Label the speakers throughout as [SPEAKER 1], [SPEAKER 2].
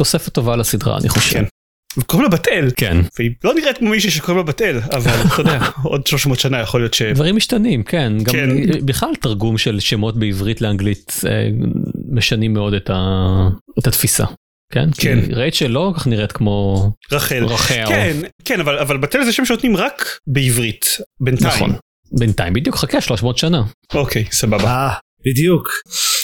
[SPEAKER 1] תוספת טובה לסדרה אני חושב.
[SPEAKER 2] כן. וקוראים לה בת אל.
[SPEAKER 1] כן.
[SPEAKER 2] והיא לא נראית כמו מישהי שקוראים לה בת אל, אבל אתה יודע, עוד 300 שנה יכול להיות ש...
[SPEAKER 1] דברים משתנים כן גם
[SPEAKER 2] כן.
[SPEAKER 1] בכלל תרגום של שמות בעברית לאנגלית אה, משנים מאוד את, ה... את התפיסה. כן?
[SPEAKER 2] כן.
[SPEAKER 1] רייצ'ל לא כל כך נראית כמו
[SPEAKER 2] רחל.
[SPEAKER 1] רחל.
[SPEAKER 2] כן, כן, אבל אבל בת אל זה שם שנותנים רק בעברית, בינתיים.
[SPEAKER 1] נכון. בינתיים בדיוק חכה 300 שנה.
[SPEAKER 2] אוקיי, סבבה.
[SPEAKER 3] אה, בדיוק.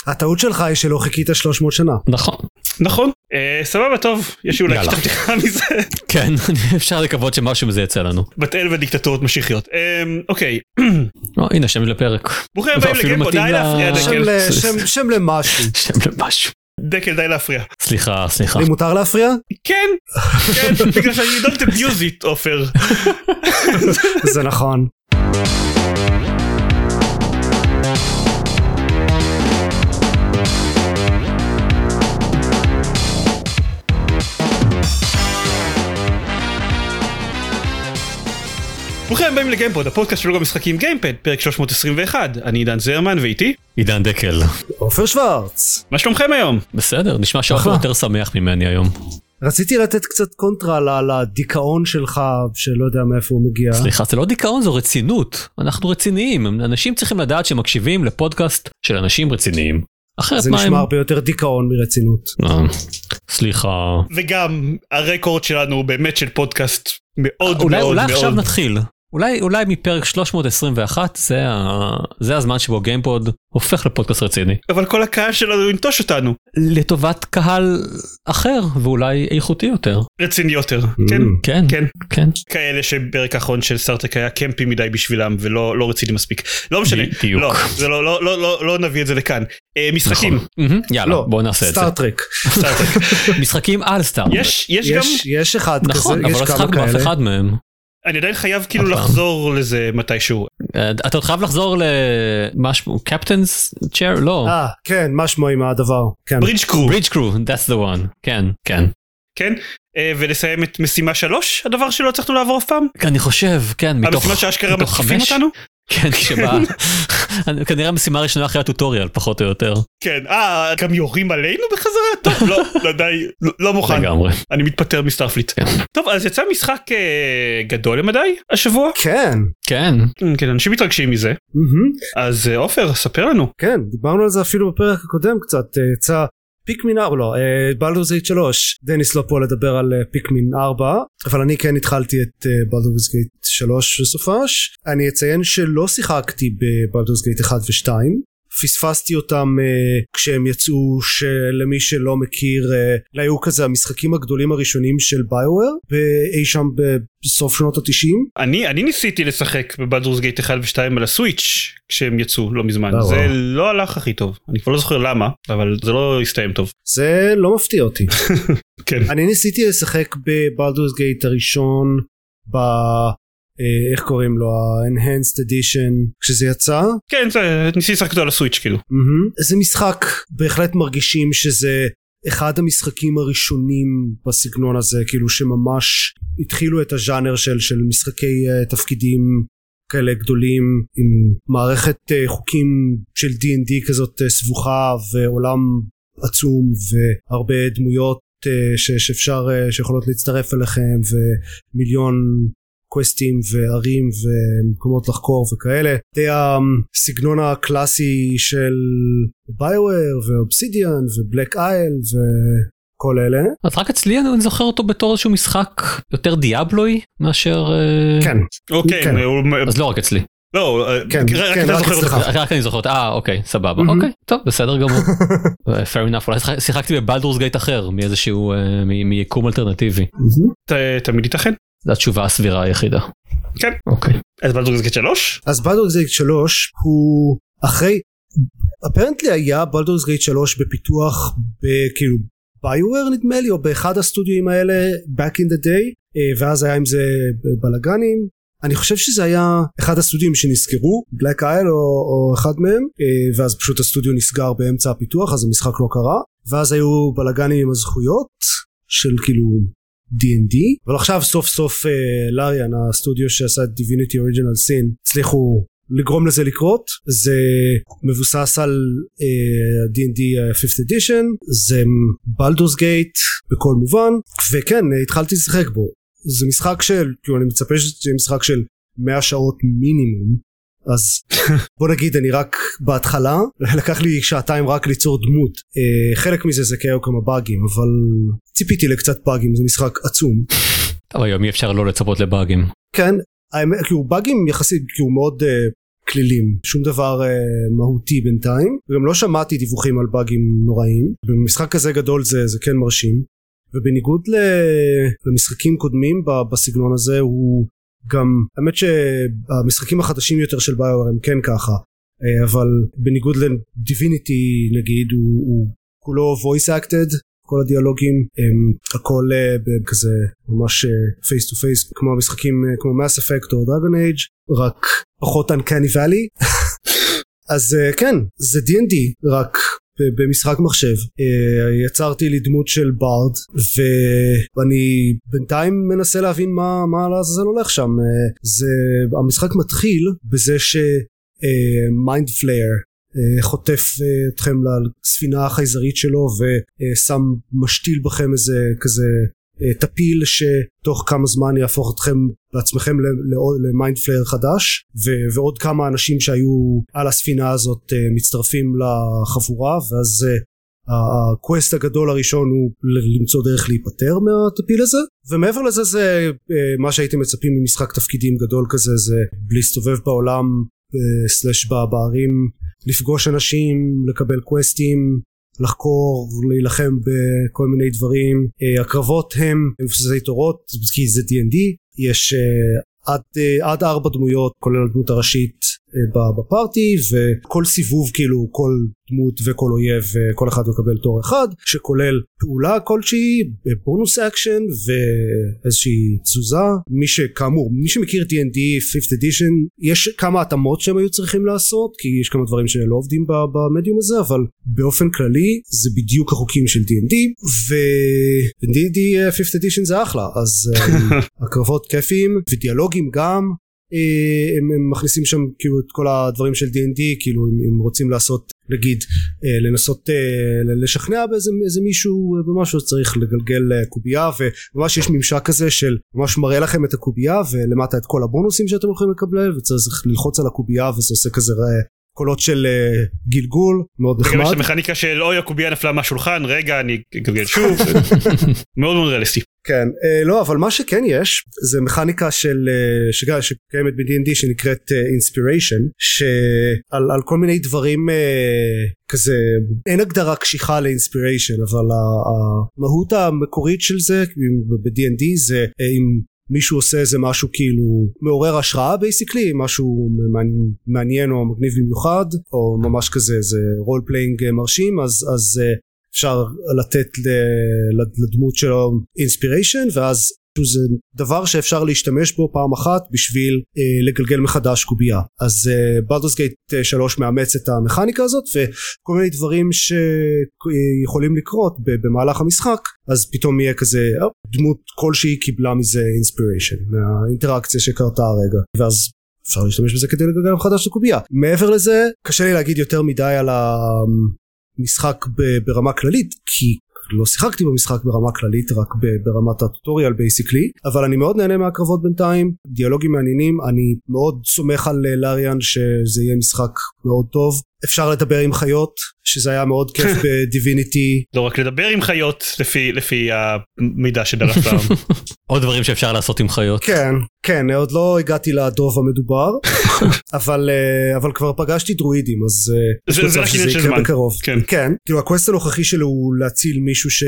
[SPEAKER 3] הטעות שלך היא שלא חיכית 300 שנה.
[SPEAKER 1] נכון.
[SPEAKER 2] נכון. אה, סבבה, טוב, יש לי אולי. קצת פתיחה מזה.
[SPEAKER 1] כן אפשר לקוות שמשהו מזה יצא לנו.
[SPEAKER 2] בת אל ודיקטטורות משיחיות. אה, אוקיי,
[SPEAKER 1] או, הנה שם לפרק.
[SPEAKER 2] ברוכים הבאים
[SPEAKER 1] מתאים
[SPEAKER 2] די להפריע.
[SPEAKER 3] שם
[SPEAKER 2] דקל.
[SPEAKER 3] שם למשהו.
[SPEAKER 1] שם למשהו.
[SPEAKER 2] דקל די להפריע.
[SPEAKER 1] סליחה סליחה.
[SPEAKER 3] לי מותר להפריע?
[SPEAKER 2] כן, כן, בגלל שאני don't abuse it, עופר.
[SPEAKER 3] זה נכון.
[SPEAKER 2] ברוכים הבאים לגיימפוד, הפודקאסט של לוגו משחקים גיימפד, פרק 321. אני עידן זרמן ואיתי.
[SPEAKER 1] עידן דקל.
[SPEAKER 3] עופר שוורץ.
[SPEAKER 2] מה שלומכם היום?
[SPEAKER 1] בסדר נשמע שאתה
[SPEAKER 3] אחלה.
[SPEAKER 1] יותר שמח ממני היום.
[SPEAKER 3] רציתי לתת קצת קונטרה לדיכאון שלך שלא יודע מאיפה הוא מגיע.
[SPEAKER 1] סליחה זה לא דיכאון זו רצינות אנחנו רציניים אנשים צריכים לדעת שמקשיבים לפודקאסט של אנשים רציניים. אחרת
[SPEAKER 3] זה
[SPEAKER 1] מה הם...
[SPEAKER 3] נשמע הרבה יותר דיכאון מרצינות.
[SPEAKER 1] אה, סליחה.
[SPEAKER 2] וגם הרקורד שלנו הוא באמת של פודקאסט מאוד
[SPEAKER 1] אולי
[SPEAKER 2] מאוד
[SPEAKER 1] אולי עכשיו
[SPEAKER 2] מאוד.
[SPEAKER 1] נתחיל. אולי אולי מפרק 321 זה ה... זה הזמן שבו גיימפוד הופך לפודקאסט רציני
[SPEAKER 2] אבל כל הקהל שלנו ינטוש אותנו.
[SPEAKER 1] לטובת קהל אחר ואולי איכותי יותר
[SPEAKER 2] רציני יותר. כן,
[SPEAKER 1] כן
[SPEAKER 2] כן.
[SPEAKER 1] כן
[SPEAKER 2] כאלה שפרק האחרון של סטארטק היה קמפי מדי בשבילם ולא לא רציני מספיק. לא משנה.
[SPEAKER 1] בדיוק.
[SPEAKER 2] לא, זה לא, לא, לא, לא, לא נביא את זה לכאן. אה, משחקים.
[SPEAKER 1] נכון. יאללה
[SPEAKER 3] לא,
[SPEAKER 1] בוא נעשה את זה.
[SPEAKER 3] סטארטרק.
[SPEAKER 1] משחקים על סטאר.
[SPEAKER 2] יש, יש גם,
[SPEAKER 3] יש יש אחד כזה,
[SPEAKER 1] נכון אבל
[SPEAKER 3] יש
[SPEAKER 1] לא
[SPEAKER 3] כמה
[SPEAKER 1] שיחקנו באף
[SPEAKER 3] כאלה.
[SPEAKER 1] אחד מהם.
[SPEAKER 2] אני עדיין חייב כאילו. לחזור לזה מתישהו.
[SPEAKER 1] אה, אתה עוד חייב לחזור למה שמו קפטנס צ'ר לא
[SPEAKER 3] אה, כן, מה שמו עם הדבר. כן.
[SPEAKER 2] ברידג' קרו.
[SPEAKER 1] ברידג' קרו that's the one כן כן
[SPEAKER 2] כן? אה, ולסיים את משימה שלוש, הדבר שלא הצלחנו לעבור אף פעם?
[SPEAKER 1] אני חושב כן מתוך
[SPEAKER 2] המשימה שאשכרה מתקיפים
[SPEAKER 1] חמש?
[SPEAKER 2] אותנו?
[SPEAKER 1] כן שבה כנראה המשימה הראשונה אחרי הטוטוריאל פחות או יותר
[SPEAKER 2] כן. אה, גם יורים עלינו בחזרה? טוב, לא, לא די, לא- לא מוכן.
[SPEAKER 1] לגמרי.
[SPEAKER 2] אני מתפטר מסטארפליט.
[SPEAKER 1] כן.
[SPEAKER 2] טוב, אז יצא משחק אה, גדול למדי השבוע.
[SPEAKER 3] כן.
[SPEAKER 1] כן
[SPEAKER 2] כן, אנשים מתרגשים מזה. אז אה, עופר, ספר לנו.
[SPEAKER 3] כן, דיברנו על זה אפילו בפרק הקודם קצת, אה, יצא פיקמין 4, לא, בלדורס גייט 3, דניס לא פה לדבר על אה, פיקמין 4, אבל אני כן התחלתי את בלדורס גייט 3 בסופש. אני אציין שלא שיחקתי בבלדורס גייט 1 ו-2, פספסתי אותם uh, כשהם יצאו שלמי שלא מכיר uh, היו כזה המשחקים הגדולים הראשונים של ביוואר אי שם בסוף שנות התשעים
[SPEAKER 2] אני, אני ניסיתי לשחק בבלדורס גייט 1 ו-2 על הסוויץ' כשהם יצאו לא מזמן.
[SPEAKER 3] אה,
[SPEAKER 2] זה. לא הלך הכי טוב. אני כבר לא זוכר למה, אבל זה לא הסתיים טוב.
[SPEAKER 3] זה לא מפתיע אותי
[SPEAKER 2] כן.
[SPEAKER 3] אני ניסיתי לשחק בבלדורס גייט הראשון ב... אה, איך קוראים לו ה-enhanced edition כשזה יצא
[SPEAKER 2] כן, זה, ניסיתי לשחק אותו על הסוויץ' כאילו.
[SPEAKER 3] מהמם. זה משחק בהחלט מרגישים שזה אחד המשחקים הראשונים בסגנון הזה כאילו שממש התחילו את הז'אנר של, של משחקי uh, תפקידים כאלה גדולים עם מערכת uh, חוקים של D&D כזאת uh, סבוכה ועולם עצום והרבה דמויות ש, שאפשר שיכולות להצטרף אליכם ומיליון קווסטים וערים ומקומות לחקור וכאלה די הסגנון הקלאסי של ביוואר ואובסידיאן ובלאק אייל וכל אלה
[SPEAKER 1] אז רק אצלי אני זוכר אותו בתור איזשהו משחק יותר דיאבלוי מאשר אה,
[SPEAKER 3] כן
[SPEAKER 2] אוקיי,
[SPEAKER 3] כן.
[SPEAKER 2] הוא-
[SPEAKER 1] אז לא רק אצלי
[SPEAKER 2] לא, אה,
[SPEAKER 3] כן,
[SPEAKER 2] רק
[SPEAKER 3] כן, רק
[SPEAKER 2] זוכר. אותך.
[SPEAKER 1] רק אני זוכר אותה אה אוקיי סבבה
[SPEAKER 3] מהמם.
[SPEAKER 1] אוקיי טוב בסדר גמור אה, fair enough אולי שיחק- שיחקתי בבלדורס גייט אחר מאיזשהו מיקום אלטרנטיבי
[SPEAKER 2] ת- תמיד ייתכן.
[SPEAKER 1] זו התשובה הסבירה היחידה.
[SPEAKER 2] כן.
[SPEAKER 1] אוקיי.
[SPEAKER 2] אז בלדורס גייט 3?
[SPEAKER 3] אז בלדורס גייט 3 הוא אחרי apparently היה בלדורס גייט 3 בפיתוח בכאילו ביואר נדמה לי או באחד הסטודיו האלה back in the day אה, ואז היה עם זה בלאגנים אני חושב שזה היה אחד הסטודיו שנסגרו Black Isle או, או אחד מהם אה, ואז פשוט הסטודיו נסגר באמצע הפיתוח אז המשחק לא קרה ואז היו בלאגנים עם הזכויות של כאילו D&D אבל עכשיו סוף סוף אה, לאריאן הסטודיו שעשה את Divinity Original Sin הצליחו לגרום לזה לקרות. זה מבוסס על uh, D&D 5th edition. זה בלדורס גייט בכל מובן. וכן התחלתי לשחק בו. זה משחק של כאילו אני מצפה שזה משחק של 100 שעות מינימום אז בוא נגיד אני רק בהתחלה לקח לי שעתיים רק ליצור דמות. uh, חלק מזה זה כי היו כמה באגים אבל ציפיתי לקצת באגים זה משחק עצום.
[SPEAKER 1] טוב היום אי אפשר לא לצפות לבאגים.
[SPEAKER 3] כן האמת כאילו באגים יחסית כאילו מאוד uh, כלילים. שום דבר uh, מהותי בינתיים. וגם לא שמעתי דיווחים על באגים נוראים. במשחק כזה גדול זה זה כן מרשים. ובניגוד למשחקים קודמים בסגנון הזה הוא גם האמת שהמשחקים החדשים יותר של ביואר הם כן ככה אה, אבל בניגוד לדיביניטי נגיד הוא, הוא כולו voice acted כל הדיאלוגים הם הכל uh, כזה ממש face to face כמו המשחקים כמו מס אפקט או Dragon Age רק פחות uncanny valley. אז כן זה D&D רק במשחק מחשב. uh, יצרתי לי דמות של ברד ואני בינתיים מנסה להבין מה מה לעזאזל הולך שם. uh, זה המשחק מתחיל בזה ש-mind uh, flayer אה, חוטף אה, אתכם לספינה החייזרית שלו ושם משתיל בכם איזה כזה אה, טפיל שתוך כמה זמן יהפוך אתכם בעצמכם ל-mind flayer חדש ו- ועוד כמה אנשים שהיו על הספינה הזאת מצטרפים לחבורה ואז ה-quest הגדול הראשון הוא למצוא דרך להיפטר מהטפיל הזה. ומעבר לזה זה מה שהייתם מצפים ממשחק תפקידים גדול כזה זה להסתובב בעולם slash בערים לפגוש אנשים לקבל קווסטים לחקור להילחם בכל מיני דברים. uh, הקרבות הם מבוססי תורות כי זה D&D יש uh, עד, uh, עד ארבע דמויות כולל הדמות הראשית ב-party וכל סיבוב כאילו כל דמות וכל אויב כל אחד מקבל תור אחד שכולל פעולה כלשהי bonus action ואיזושהי תזוזה. מי שכאמור מי שמכיר D&D 5th edition יש כמה התאמות שהם היו צריכים לעשות כי יש כמה דברים שלא עובדים במדיום הזה אבל באופן כללי זה בדיוק החוקים של D&D ו-D&D 5th edition זה אחלה. אז הקרבות כיפים ודיאלוגים גם אה, הם, הם מכניסים שם כאילו את כל הדברים של D&D כאילו אם, אם רוצים לעשות נגיד אה, לנסות אה, לשכנע באיזה איזה מישהו במשהו צריך לגלגל קובייה וממש יש ממשק כזה של ממש מראה לכם את הקובייה ולמטה את כל הבונוסים שאתם יכולים לקבל וצריך ללחוץ על הקובייה וזה עושה כזה קולות של גלגול מאוד נחמד. יש
[SPEAKER 2] את המכניקה של אוי הקובייה נפלה מהשולחן רגע אני אגלגל שוב מאוד מאוד ריאליסטי.
[SPEAKER 3] כן uh, לא אבל מה שכן יש זה מכניקה של uh, שגע, שקיימת ב-D&D שנקראת אינספיריישן uh, שעל על כל מיני דברים uh, כזה אין הגדרה קשיחה לאינספיריישן אבל המהות המקורית של זה ב-D&D זה uh, אם מישהו עושה איזה משהו כאילו מעורר השראה basically משהו מעניין או מגניב במיוחד או ממש כזה איזה role playing מרשים אז אז אה, אפשר לתת לדמות שלו inspiration ואז זה דבר שאפשר להשתמש בו פעם אחת בשביל אה, לגלגל מחדש קובייה. אז בלדוס גייט 3 מאמץ את המכניקה הזאת וכל מיני דברים שיכולים לקרות במהלך המשחק אז פתאום יהיה כזה אה, דמות כלשהי קיבלה מזה inspiration מהאינטראקציה שקרתה הרגע. ואז אפשר להשתמש בזה כדי לגלגל מחדש לקובייה מעבר לזה קשה לי להגיד יותר מדי על המשחק ברמה כללית כי לא שיחקתי במשחק ברמה כללית רק ברמת ה-tutorial basically אבל אני מאוד נהנה מהקרבות בינתיים דיאלוגים מעניינים אני מאוד סומך על אה, לאריאן שזה יהיה משחק מאוד טוב אפשר לדבר עם חיות שזה היה מאוד כיף בדיביניטי.
[SPEAKER 2] לא רק לדבר עם חיות לפי לפי המידע שדרך פעם.
[SPEAKER 1] עוד דברים שאפשר לעשות עם חיות.
[SPEAKER 3] כן כן עוד לא הגעתי לדוב המדובר אבל אה, אבל כבר פגשתי דרואידים אז
[SPEAKER 2] אה, זה, זה רק עניין של זמן.
[SPEAKER 3] בקרוב. כן. כן כאילו הקווסט הנוכחי שלו הוא להציל מישהו ש...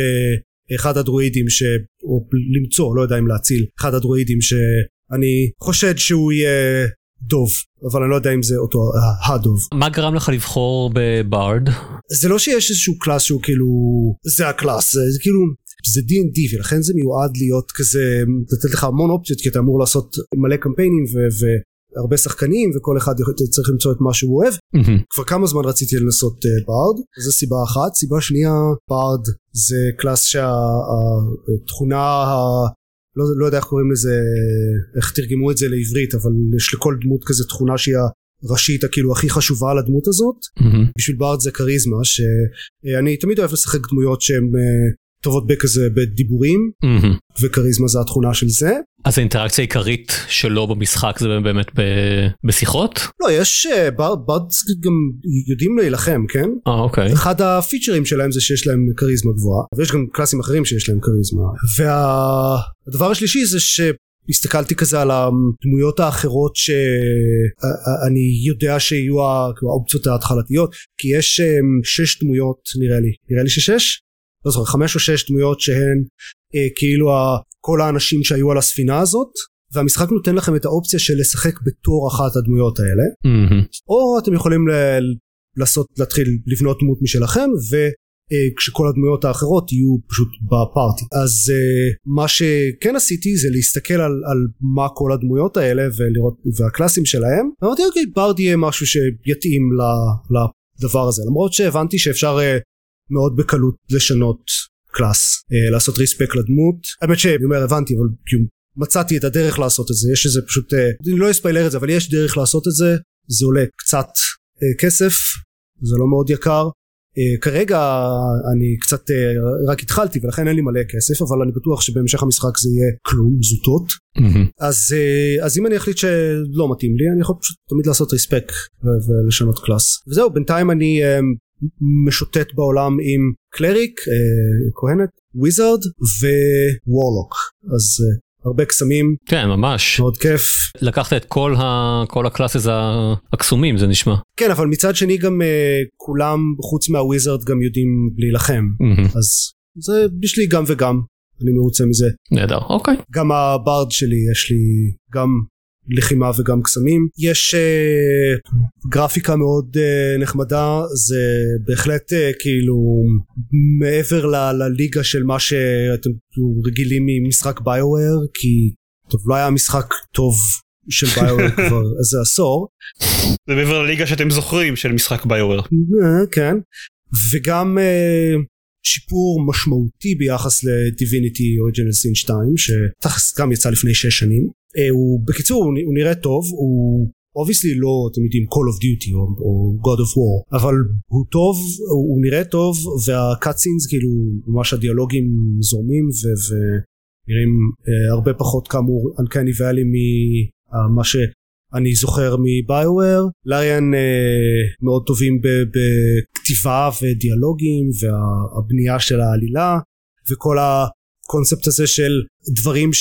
[SPEAKER 3] אחד הדרואידים ש... או למצוא לא יודע אם להציל אחד הדרואידים שאני חושד שהוא יהיה דוב אבל אני לא יודע אם זה אותו הדוב.
[SPEAKER 1] מה גרם לך לבחור בברד?
[SPEAKER 3] זה לא שיש איזשהו class שהוא כאילו זה ה-class זה, זה כאילו זה D&D ולכן זה מיועד להיות כזה לתת לך המון אופציות כי אתה אמור לעשות מלא קמפיינים ו... הרבה שחקנים וכל אחד צריך למצוא את מה שהוא אוהב mm-hmm. כבר כמה זמן רציתי לנסות uh, ברד זו סיבה אחת סיבה שנייה ברד זה class שהתכונה לא, לא יודע איך קוראים לזה איך תרגמו את זה לעברית אבל יש לכל דמות כזה תכונה שהיא הראשית הכאילו הכי חשובה לדמות הזאת
[SPEAKER 1] מהמם.
[SPEAKER 3] בשביל בארד זה כריזמה שאני תמיד אוהב לשחק דמויות שהן אה, טובות בכזה בדיבורים
[SPEAKER 1] מהמם.
[SPEAKER 3] וכריזמה זה התכונה של זה.
[SPEAKER 1] אז האינטראקציה העיקרית שלו במשחק זה באמת ב- בשיחות?
[SPEAKER 3] לא יש אה, בארד בארד גם יודעים להילחם כן?
[SPEAKER 1] אה אוקיי.
[SPEAKER 3] אחד הפיצ'רים שלהם זה שיש להם כריזמה גבוהה ויש גם קלאסים אחרים שיש להם כריזמה והדבר השלישי זה שהסתכלתי כזה על הדמויות האחרות שאני יודע שיהיו כאילו, האופציות ההתחלתיות כי יש אה, שש דמויות נראה לי נראה לי ששש לא זוכר חמש או שש דמויות שהן אה, כאילו ה- כל האנשים שהיו על הספינה הזאת והמשחק נותן לכם את האופציה של לשחק בתור אחת הדמויות האלה.
[SPEAKER 1] מהמם.
[SPEAKER 3] או אתם יכולים ל- לעשות להתחיל לבנות דמות משלכם וכשכל הדמויות האחרות יהיו פשוט בפארטי. אז uh, מה שכן עשיתי זה להסתכל על, על מה כל הדמויות האלה ולראות והקלאסים שלהם. ואמרתי אוקיי ברד יהיה משהו שיתאים לדבר הזה. למרות שהבנתי שאפשר uh, מאוד בקלות לשנות קלאס uh, לעשות ריספק לדמות. האמת שאני אומר הבנתי אבל כאילו מצאתי את הדרך לעשות את זה. יש איזה פשוט uh, אני לא אספיילר את זה אבל יש דרך לעשות את זה. זה עולה קצת uh, כסף זה לא מאוד יקר. uh, כרגע אני קצת uh, רק התחלתי ולכן אין לי מלא כסף אבל אני בטוח שבהמשך המשחק זה יהיה כלום זוטות.
[SPEAKER 1] מהמם.
[SPEAKER 3] אז, uh, אז אם אני אחליט שלא מתאים לי אני יכול פשוט תמיד לעשות ריספק ולשנות class וזהו בינתיים אני uh, משוטט בעולם עם cleric, uh, כהנת, wizard ו-warlock אז uh, הרבה קסמים
[SPEAKER 1] כן ממש.
[SPEAKER 3] מאוד כיף
[SPEAKER 1] לקחת את כל ה- כל הקלאסס הקסומים זה נשמע.
[SPEAKER 3] כן אבל מצד שני גם uh, כולם חוץ מה-wizard גם יודעים להילחם
[SPEAKER 1] מהמם.
[SPEAKER 3] אז זה בשבילי גם וגם אני מרוצה מזה
[SPEAKER 1] נהדר אוקיי.
[SPEAKER 3] גם הברד שלי יש לי גם לחימה וגם קסמים. יש uh, גרפיקה מאוד uh, נחמדה זה בהחלט uh, כאילו מעבר ל- לליגה של מה שאתם רגילים ממשחק ביואר כי טוב לא היה משחק טוב של ביואר כבר איזה עשור.
[SPEAKER 2] זה מעבר לליגה שאתם זוכרים של משחק ביואר.
[SPEAKER 3] כן. וגם שיפור משמעותי ביחס לדיביניטי אוריג'ינל סין 2 שתכלס גם יצא לפני 6 שנים הוא בקיצור הוא, נראה טוב הוא obviously לא אתם יודעים Call of Duty או, או God of War אבל הוא טוב הוא, הוא נראה טוב וה-cutscenes כאילו ממש הדיאלוגים זורמים ו, ונראים אה, הרבה פחות כאמור Uncanny Valley ממה ש... אני זוכר מביואר לאריאן אה, מאוד טובים בכתיבה ודיאלוגים והבנייה של העלילה וכל הקונספט הזה של דברים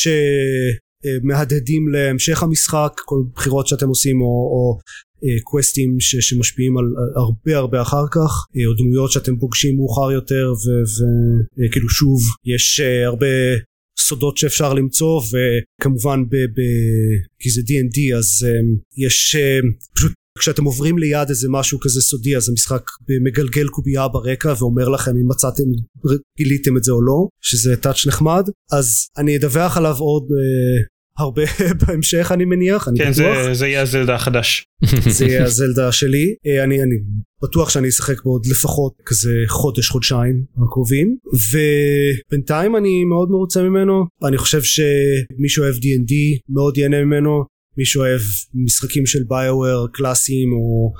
[SPEAKER 3] שמהדהדים להמשך המשחק כל בחירות שאתם עושים או, או אה, קווסטים ש, שמשפיעים על הרבה הרבה אחר כך. אה, או דמויות שאתם פוגשים מאוחר יותר וכאילו שוב יש אה, הרבה סודות שאפשר למצוא וכמובן ב, ב, כי זה D&D אז um, יש um, פשוט כשאתם עוברים ליד איזה משהו כזה סודי אז המשחק מגלגל קובייה ברקע ואומר לכם אם מצאתם גיליתם את זה או לא שזה טאץ' נחמד. אז אני אדווח עליו עוד uh, הרבה בהמשך אני מניח אני
[SPEAKER 2] כן
[SPEAKER 3] בטוח.
[SPEAKER 2] זה זה יהיה הזלדה החדש.
[SPEAKER 3] זה יהיה הזלדה שלי. אה, אני, אני בטוח שאני אשחק בעוד לפחות כזה חודש חודשיים הקרובים. ובינתיים אני מאוד מרוצה ממנו. אני חושב שמי שאוהב D&D מאוד ייהנה ממנו מי שאוהב משחקים של ביואר קלאסיים או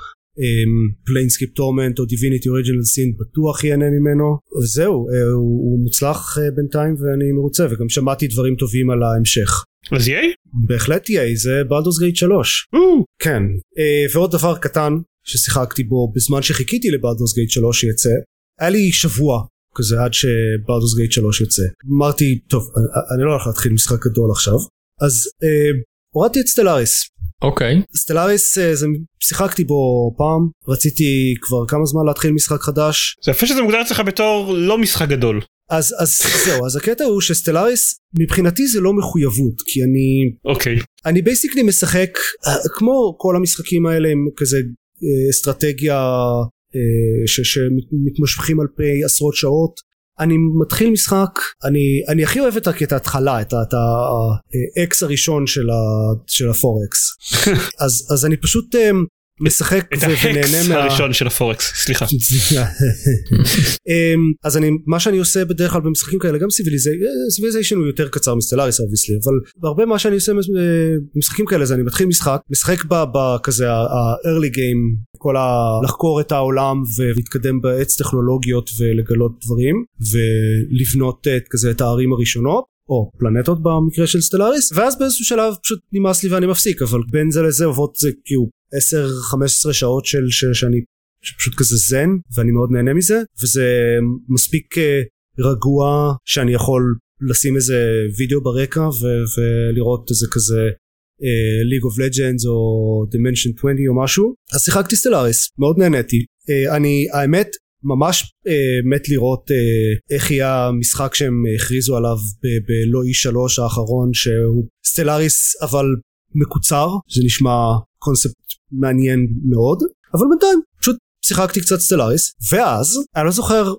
[SPEAKER 3] Planescape Torment או Divinity Original Sin בטוח ייהנה ממנו. וזהו אה, הוא, הוא מוצלח אה, בינתיים ואני מרוצה וגם שמעתי דברים טובים על ההמשך.
[SPEAKER 2] אז יאי?
[SPEAKER 3] בהחלט יהיה זה בלדוס גייט 3
[SPEAKER 2] או,
[SPEAKER 3] כן. אה, ועוד דבר קטן ששיחקתי בו בזמן שחיכיתי לבלדוס גייט 3 שיצא היה לי שבוע כזה עד שבלדוס גייט 3 יוצא. אמרתי טוב אני, אני לא הולך להתחיל משחק גדול עכשיו. אז אה, הורדתי את סטלאריס
[SPEAKER 1] אוקיי.
[SPEAKER 3] סטלאריס אה, זה שיחקתי בו פעם רציתי כבר כמה זמן להתחיל משחק חדש
[SPEAKER 2] זה יפה שזה מוגדר אצלך בתור לא משחק גדול.
[SPEAKER 3] אז אז זהו אז הקטע הוא שסטלאריס מבחינתי זה לא מחויבות כי אני
[SPEAKER 2] אוקיי.
[SPEAKER 3] אני basically משחק אה, כמו כל המשחקים האלה עם כזה אה, אסטרטגיה ש- שמתמשכים על פני עשרות שעות אני מתחיל משחק אני אני הכי אוהב את את ההתחלה את את ה-X הראשון של, ה, של הפורקס אז אז אני פשוט אה, משחק
[SPEAKER 2] את
[SPEAKER 3] ה-X.
[SPEAKER 2] הראשון של הפורקס סליחה.
[SPEAKER 3] אמ, אז אני מה שאני עושה בדרך כלל במשחקים כאלה גם סיביליזיישן הוא יותר קצר מסטלאריס obviously אבל הרבה מה שאני עושה אה, במשחקים כאלה זה אני מתחיל משחק משחק בכזה ה-early game כל ה... לחקור את העולם ולהתקדם בעץ טכנולוגיות ולגלות דברים ולבנות את כזה את הערים הראשונות או פלנטות במקרה של סטלאריס ואז באיזשהו שלב פשוט נמאס לי ואני מפסיק אבל בין זה לזה עוברות זה כאילו 10-15 שעות של ש, שאני פשוט כזה זן ואני מאוד נהנה מזה וזה מספיק אה, רגוע שאני יכול לשים איזה וידאו ברקע ו- ולראות איזה כזה League of Legends או Dimension 20 או משהו. אז שיחקתי Stellaris מאוד נהניתי. uh, אני האמת ממש uh, מת לראות uh, איך יהיה המשחק שהם הכריזו עליו בלא אי שלוש האחרון שהוא Stellaris אבל מקוצר זה נשמע קונספט מעניין מאוד אבל בינתיים פשוט שיחקתי קצת Stellaris ואז אני לא זוכר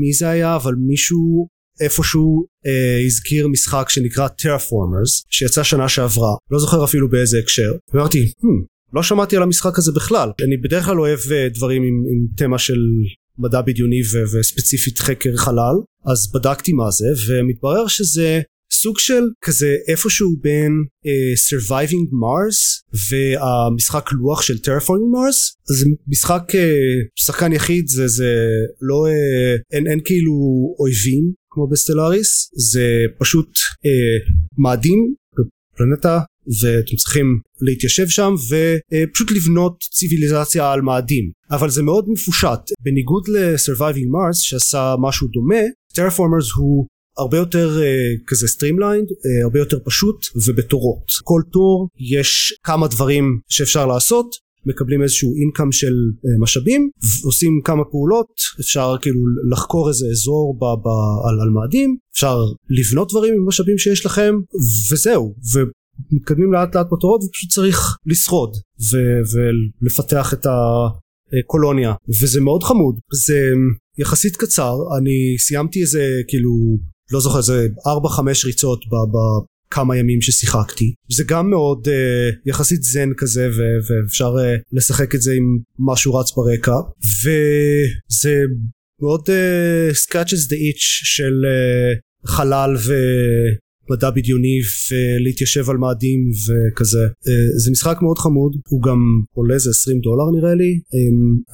[SPEAKER 3] מי זה היה אבל מישהו איפשהו אה, הזכיר משחק שנקרא Terraformers שיצא שנה שעברה לא זוכר אפילו באיזה הקשר ואמרתי hmm, לא שמעתי על המשחק הזה בכלל. אני בדרך כלל אוהב uh, דברים עם, עם תמה של מדע בדיוני ו- וספציפית חקר חלל אז בדקתי מה זה ומתברר שזה סוג של כזה איפשהו בין uh, Surviving Mars והמשחק לוח של Terraforming Mars. זה משחק uh, שחקן יחיד זה זה לא uh, אין, אין כאילו אויבים כמו בסטלאריס זה פשוט uh, מאדים פלנטה ואתם צריכים להתיישב שם ופשוט לבנות ציוויליזציה על מאדים. אבל זה מאוד מפושט. בניגוד ל-Surviving Mars שעשה משהו דומה Terraformers הוא הרבה יותר uh, כזה streamlined, uh, הרבה יותר פשוט ובתורות. כל תור יש כמה דברים שאפשר לעשות, מקבלים איזשהו income של uh, משאבים, עושים כמה פעולות, אפשר כאילו לחקור איזה אזור ב, ב, על, על מאדים, אפשר לבנות דברים עם משאבים שיש לכם, וזהו. ו... מתקדמים לאט לאט בתורות ופשוט צריך לשרוד ו- ולפתח את הקולוניה וזה מאוד חמוד זה יחסית קצר אני סיימתי איזה כאילו לא זוכר זה 4-5 ריצות בכמה ימים ששיחקתי. זה גם מאוד uh, יחסית זן כזה ו- ואפשר uh, לשחק את זה עם משהו רץ ברקע. וזה מאוד uh, scratches the itch של uh, חלל ו... מדע בדיוני ולהתיישב על מאדים וכזה. זה משחק מאוד חמוד הוא גם עולה איזה 20 דולר נראה לי.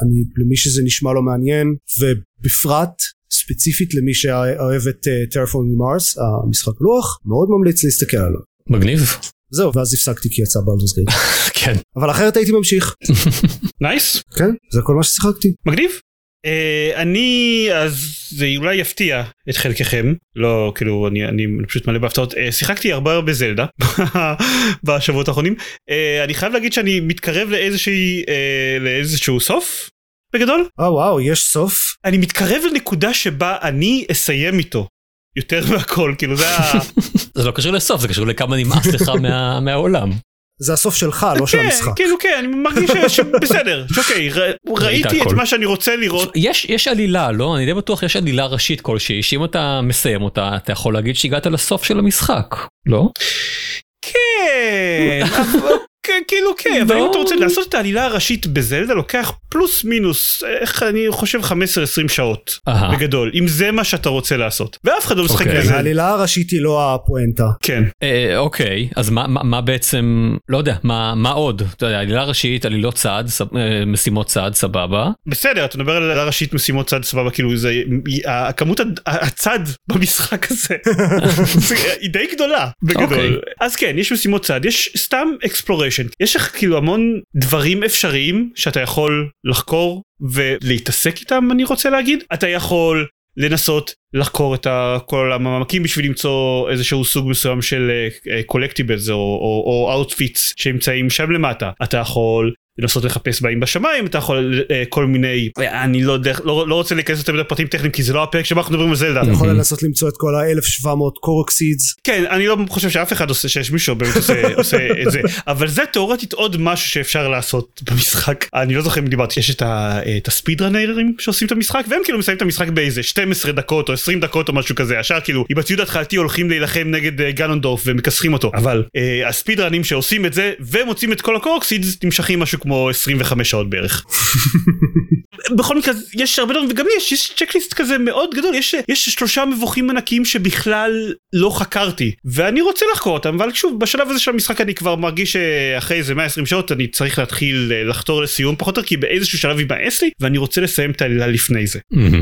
[SPEAKER 3] אני למי שזה נשמע לו מעניין ובפרט ספציפית למי שאוהב את Terraforming Mars המשחק לוח מאוד ממליץ להסתכל עליו.
[SPEAKER 1] מגניב.
[SPEAKER 3] זהו ואז הפסקתי כי יצא Baldur's Gate.
[SPEAKER 1] כן.
[SPEAKER 3] אבל אחרת הייתי ממשיך.
[SPEAKER 2] נייס.
[SPEAKER 3] כן זה כל מה ששיחקתי.
[SPEAKER 2] מגניב. Uh, אני אז זה אולי יפתיע את חלקכם לא כאילו אני אני פשוט מלא בהפתעות uh, שיחקתי הרבה הרבה זלדה בשבועות האחרונים uh, אני חייב להגיד שאני מתקרב לאיזושהי uh, לאיזשהו סוף בגדול.
[SPEAKER 3] אה וואו יש סוף?
[SPEAKER 2] אני מתקרב לנקודה שבה אני אסיים איתו. יותר מהכל כאילו זה ה...
[SPEAKER 1] זה לא קשור לסוף זה קשור לכמה נמאס לך מה, מהעולם.
[SPEAKER 3] זה הסוף שלך לא של
[SPEAKER 2] כן,
[SPEAKER 3] המשחק.
[SPEAKER 2] כאילו כן אני מרגיש שבסדר אוקיי ראיתי את. מה שאני רוצה לראות.
[SPEAKER 1] יש יש עלילה לא אני די בטוח יש עלילה ראשית כלשהי שאם אתה מסיים אותה אתה יכול להגיד שהגעת לסוף של המשחק לא?
[SPEAKER 2] כן, כן, כאילו כן, אבל אם
[SPEAKER 1] לא.
[SPEAKER 2] אתה רוצה לעשות את העלילה הראשית בזלדה לוקח פלוס מינוס, איך אני חושב 15-20 שעות. בגדול, אם זה מה שאתה רוצה לעשות, ואף אחד לא משחק
[SPEAKER 1] אוקיי.
[SPEAKER 2] בזה.
[SPEAKER 3] העלילה הראשית היא לא הפואנטה.
[SPEAKER 2] כן,
[SPEAKER 1] אה, אוקיי אז מה, בעצם לא יודע מה מה עוד אתה יודע, עלילה ראשית עלילות סב- אה, משימות צד סבבה
[SPEAKER 2] בסדר, אתה מדבר על עלילה ראשית משימות צד סבבה, כאילו זה, הכמות הצ- הצד במשחק הזה זה- היא די גדולה
[SPEAKER 1] אוקיי.
[SPEAKER 2] בגדול. אז כן, יש משימות צד, יש סתם exploration, יש לך כאילו המון דברים אפשריים שאתה יכול לחקור ולהתעסק איתם אני רוצה להגיד. אתה יכול לנסות לחקור את כל המעמקים בשביל למצוא איזשהו סוג מסוים של collectibles או, או, או outfits שנמצאים שם למטה. אתה יכול לנסות לחפש בהם בשמיים אתה יכול אה, כל מיני אני לא יודע לא, לא רוצה להיכנס יותר מדי פרטים טכניים כי זה לא הפרק שבו אנחנו מדברים על זלדה.
[SPEAKER 3] אתה יכול. לנסות למצוא את כל ה-1700 Korok seeds.
[SPEAKER 2] כן אני לא חושב שאף אחד עושה שיש מישהו באמת עושה, עושה את זה אבל זה תאורטית עוד משהו שאפשר לעשות במשחק אני לא זוכר אם דיברתי יש את, ה, את ה speed runner ים שעושים את המשחק והם כאילו מסיימים את המשחק באיזה 12 דקות או 20 דקות או משהו כזה ישר כאילו עם הציוד ההתחלתי הולכים להילחם נגד אה, גנונדורף ומכסחים אותו אבל אה, ה speed run ים שעושים את זה ומוצאים את כל ה Korok seeds נמשכים משהו כמו 25 שעות בערך. בכל מקרה יש הרבה דברים וגם יש יש checklist כזה מאוד גדול יש יש שלושה מבוכים ענקיים שבכלל לא חקרתי ואני רוצה לחקור אותם אבל שוב בשלב הזה של המשחק אני כבר מרגיש שאחרי איזה 120 שעות אני צריך להתחיל אה, לחתור לסיום פחות או כי באיזשהו שלב יימאס לי ואני רוצה לסיים את העלילה לפני זה.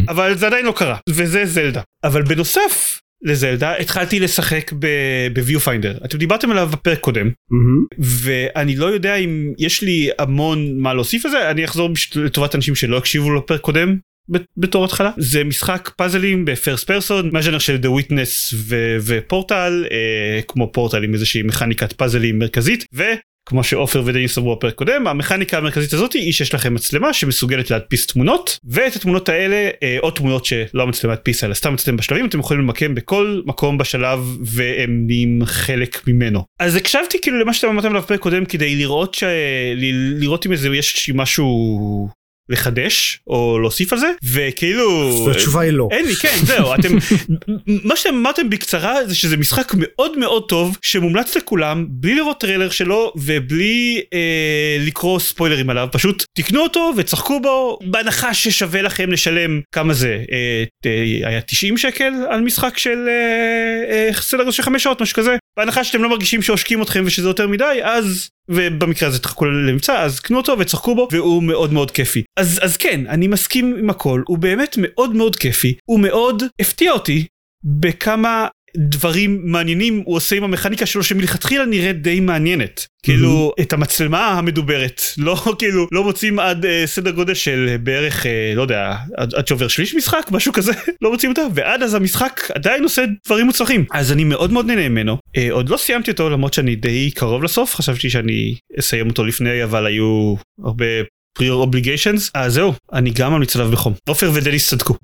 [SPEAKER 2] אבל זה עדיין לא קרה וזה זלדה. אבל בנוסף לזלדה התחלתי לשחק ב Viewfinder. אתם דיברתם עליו בפרק קודם ואני לא יודע אם יש לי המון מה להוסיף לזה אני אחזור לטובת אנשים שלא הקשיבו לפרק קודם בתור התחלה. זה משחק פאזלים בפרסט פרסון מהז'אנר של The Witness ופורטל אה, כמו פורטל עם איזושהי מכניקת פאזלים מרכזית ו... כמו שעופר ודניס אמרו בפרק קודם המכניקה המרכזית הזאת היא שיש לכם מצלמה שמסוגלת להדפיס תמונות ואת התמונות האלה אה, או תמונות שלא המצלמה הדפיסה אלא סתם מצלם בשלבים אתם יכולים למקם בכל מקום בשלב והם נהיים חלק ממנו. אז הקשבתי כאילו למה שאתם אמרתם עליו בפרק קודם כדי לראות ש... לראות אם איזה יש משהו לחדש או להוסיף על זה וכאילו
[SPEAKER 3] התשובה היא לא.
[SPEAKER 2] אין לי כן זהו אתם מה שאתם אמרתם בקצרה זה שזה משחק מאוד מאוד טוב שמומלץ לכולם בלי לראות טריילר שלו ובלי אה, לקרוא ספוילרים עליו פשוט תקנו אותו ושחקו בו בהנחה ששווה לכם לשלם כמה זה אה, אה, היה 90 שקל על משחק של אה, אה, סדר של 5 שעות משהו כזה בהנחה שאתם לא מרגישים שעושקים אתכם ושזה יותר מדי אז ובמקרה הזה תחכו למבצע אז קנו אותו ושחקו בו והוא מאוד מאוד כיפי. אז אז כן אני מסכים עם הכל הוא באמת מאוד מאוד כיפי הוא מאוד הפתיע אותי בכמה דברים מעניינים הוא עושה עם המכניקה שלו שמלכתחילה נראית די מעניינת. כאילו את המצלמה המדוברת לא כאילו לא מוצאים עד אה, סדר גודל של בערך אה, לא יודע עד, עד שעובר שליש משחק משהו כזה לא מוצאים אותה ועד אז המשחק עדיין עושה דברים מוצלחים. אז אני מאוד מאוד נהנה ממנו. אה, עוד לא סיימתי אותו למרות שאני די קרוב לסוף חשבתי שאני אסיים אותו לפני אבל היו הרבה פריור אובליגיישנס אז זהו אני גם ממליץ עליו בחום. עופר ודניס צדקו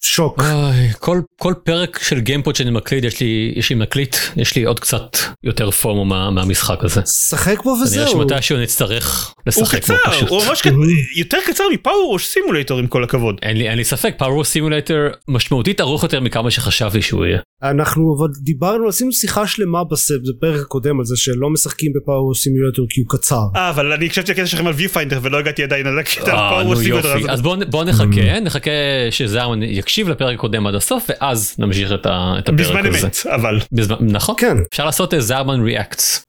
[SPEAKER 3] שוק.
[SPEAKER 1] אוי, כל כל פרק של גיימפוד שאני מקליט יש לי יש לי מקליט יש לי עוד קצת יותר FOMO מה, מהמשחק הזה.
[SPEAKER 3] שחק בו
[SPEAKER 1] אני
[SPEAKER 3] וזהו.
[SPEAKER 1] שמתישהו נצטרך לשחק בו
[SPEAKER 2] קצר
[SPEAKER 1] פשוט.
[SPEAKER 2] הוא ממש קצר יותר קצר מ PowerWash Simulator עם כל הכבוד.
[SPEAKER 1] אין לי אין לי ספק פאוור סימולטר משמעותית ארוך יותר מכמה שחשבתי שהוא יהיה.
[SPEAKER 3] אנחנו אבל דיברנו עשינו שיחה שלמה בפרק הקודם על זה שלא משחקים ב PowerWash Simulator כי הוא קצר.
[SPEAKER 2] אה אבל אני הקשבתי לקטע שלכם על Viewfinder ולא הגעתי עדיין על הקטע על
[SPEAKER 1] אה,
[SPEAKER 2] PowerWash
[SPEAKER 1] נו
[SPEAKER 2] סימולטור
[SPEAKER 1] יופי. אז בוא בוא נחכה נחכה שזרמן יקשיב לפרק הקודם עד הסוף ואז נמשיך את את הפרק
[SPEAKER 2] בזמן
[SPEAKER 1] הזה.
[SPEAKER 2] אמת אבל.
[SPEAKER 1] בזמן נכון.
[SPEAKER 3] כן.
[SPEAKER 1] אפשר לעשות אה, זרמן ריאקטס